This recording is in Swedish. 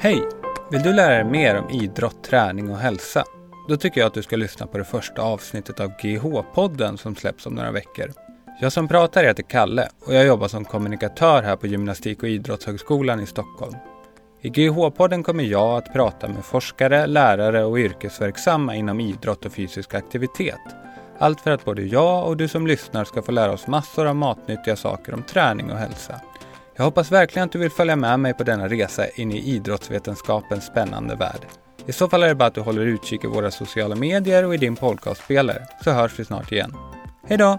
Hej! Vill du lära dig mer om idrott, träning och hälsa? Då tycker jag att du ska lyssna på det första avsnittet av GH-podden som släpps om några veckor. Jag som pratar heter Kalle och jag jobbar som kommunikatör här på Gymnastik och idrottshögskolan i Stockholm. I GH-podden kommer jag att prata med forskare, lärare och yrkesverksamma inom idrott och fysisk aktivitet. Allt för att både jag och du som lyssnar ska få lära oss massor av matnyttiga saker om träning och hälsa. Jag hoppas verkligen att du vill följa med mig på denna resa in i idrottsvetenskapens spännande värld. I så fall är det bara att du håller utkik i våra sociala medier och i din podcastspelare, så hörs vi snart igen. Hejdå!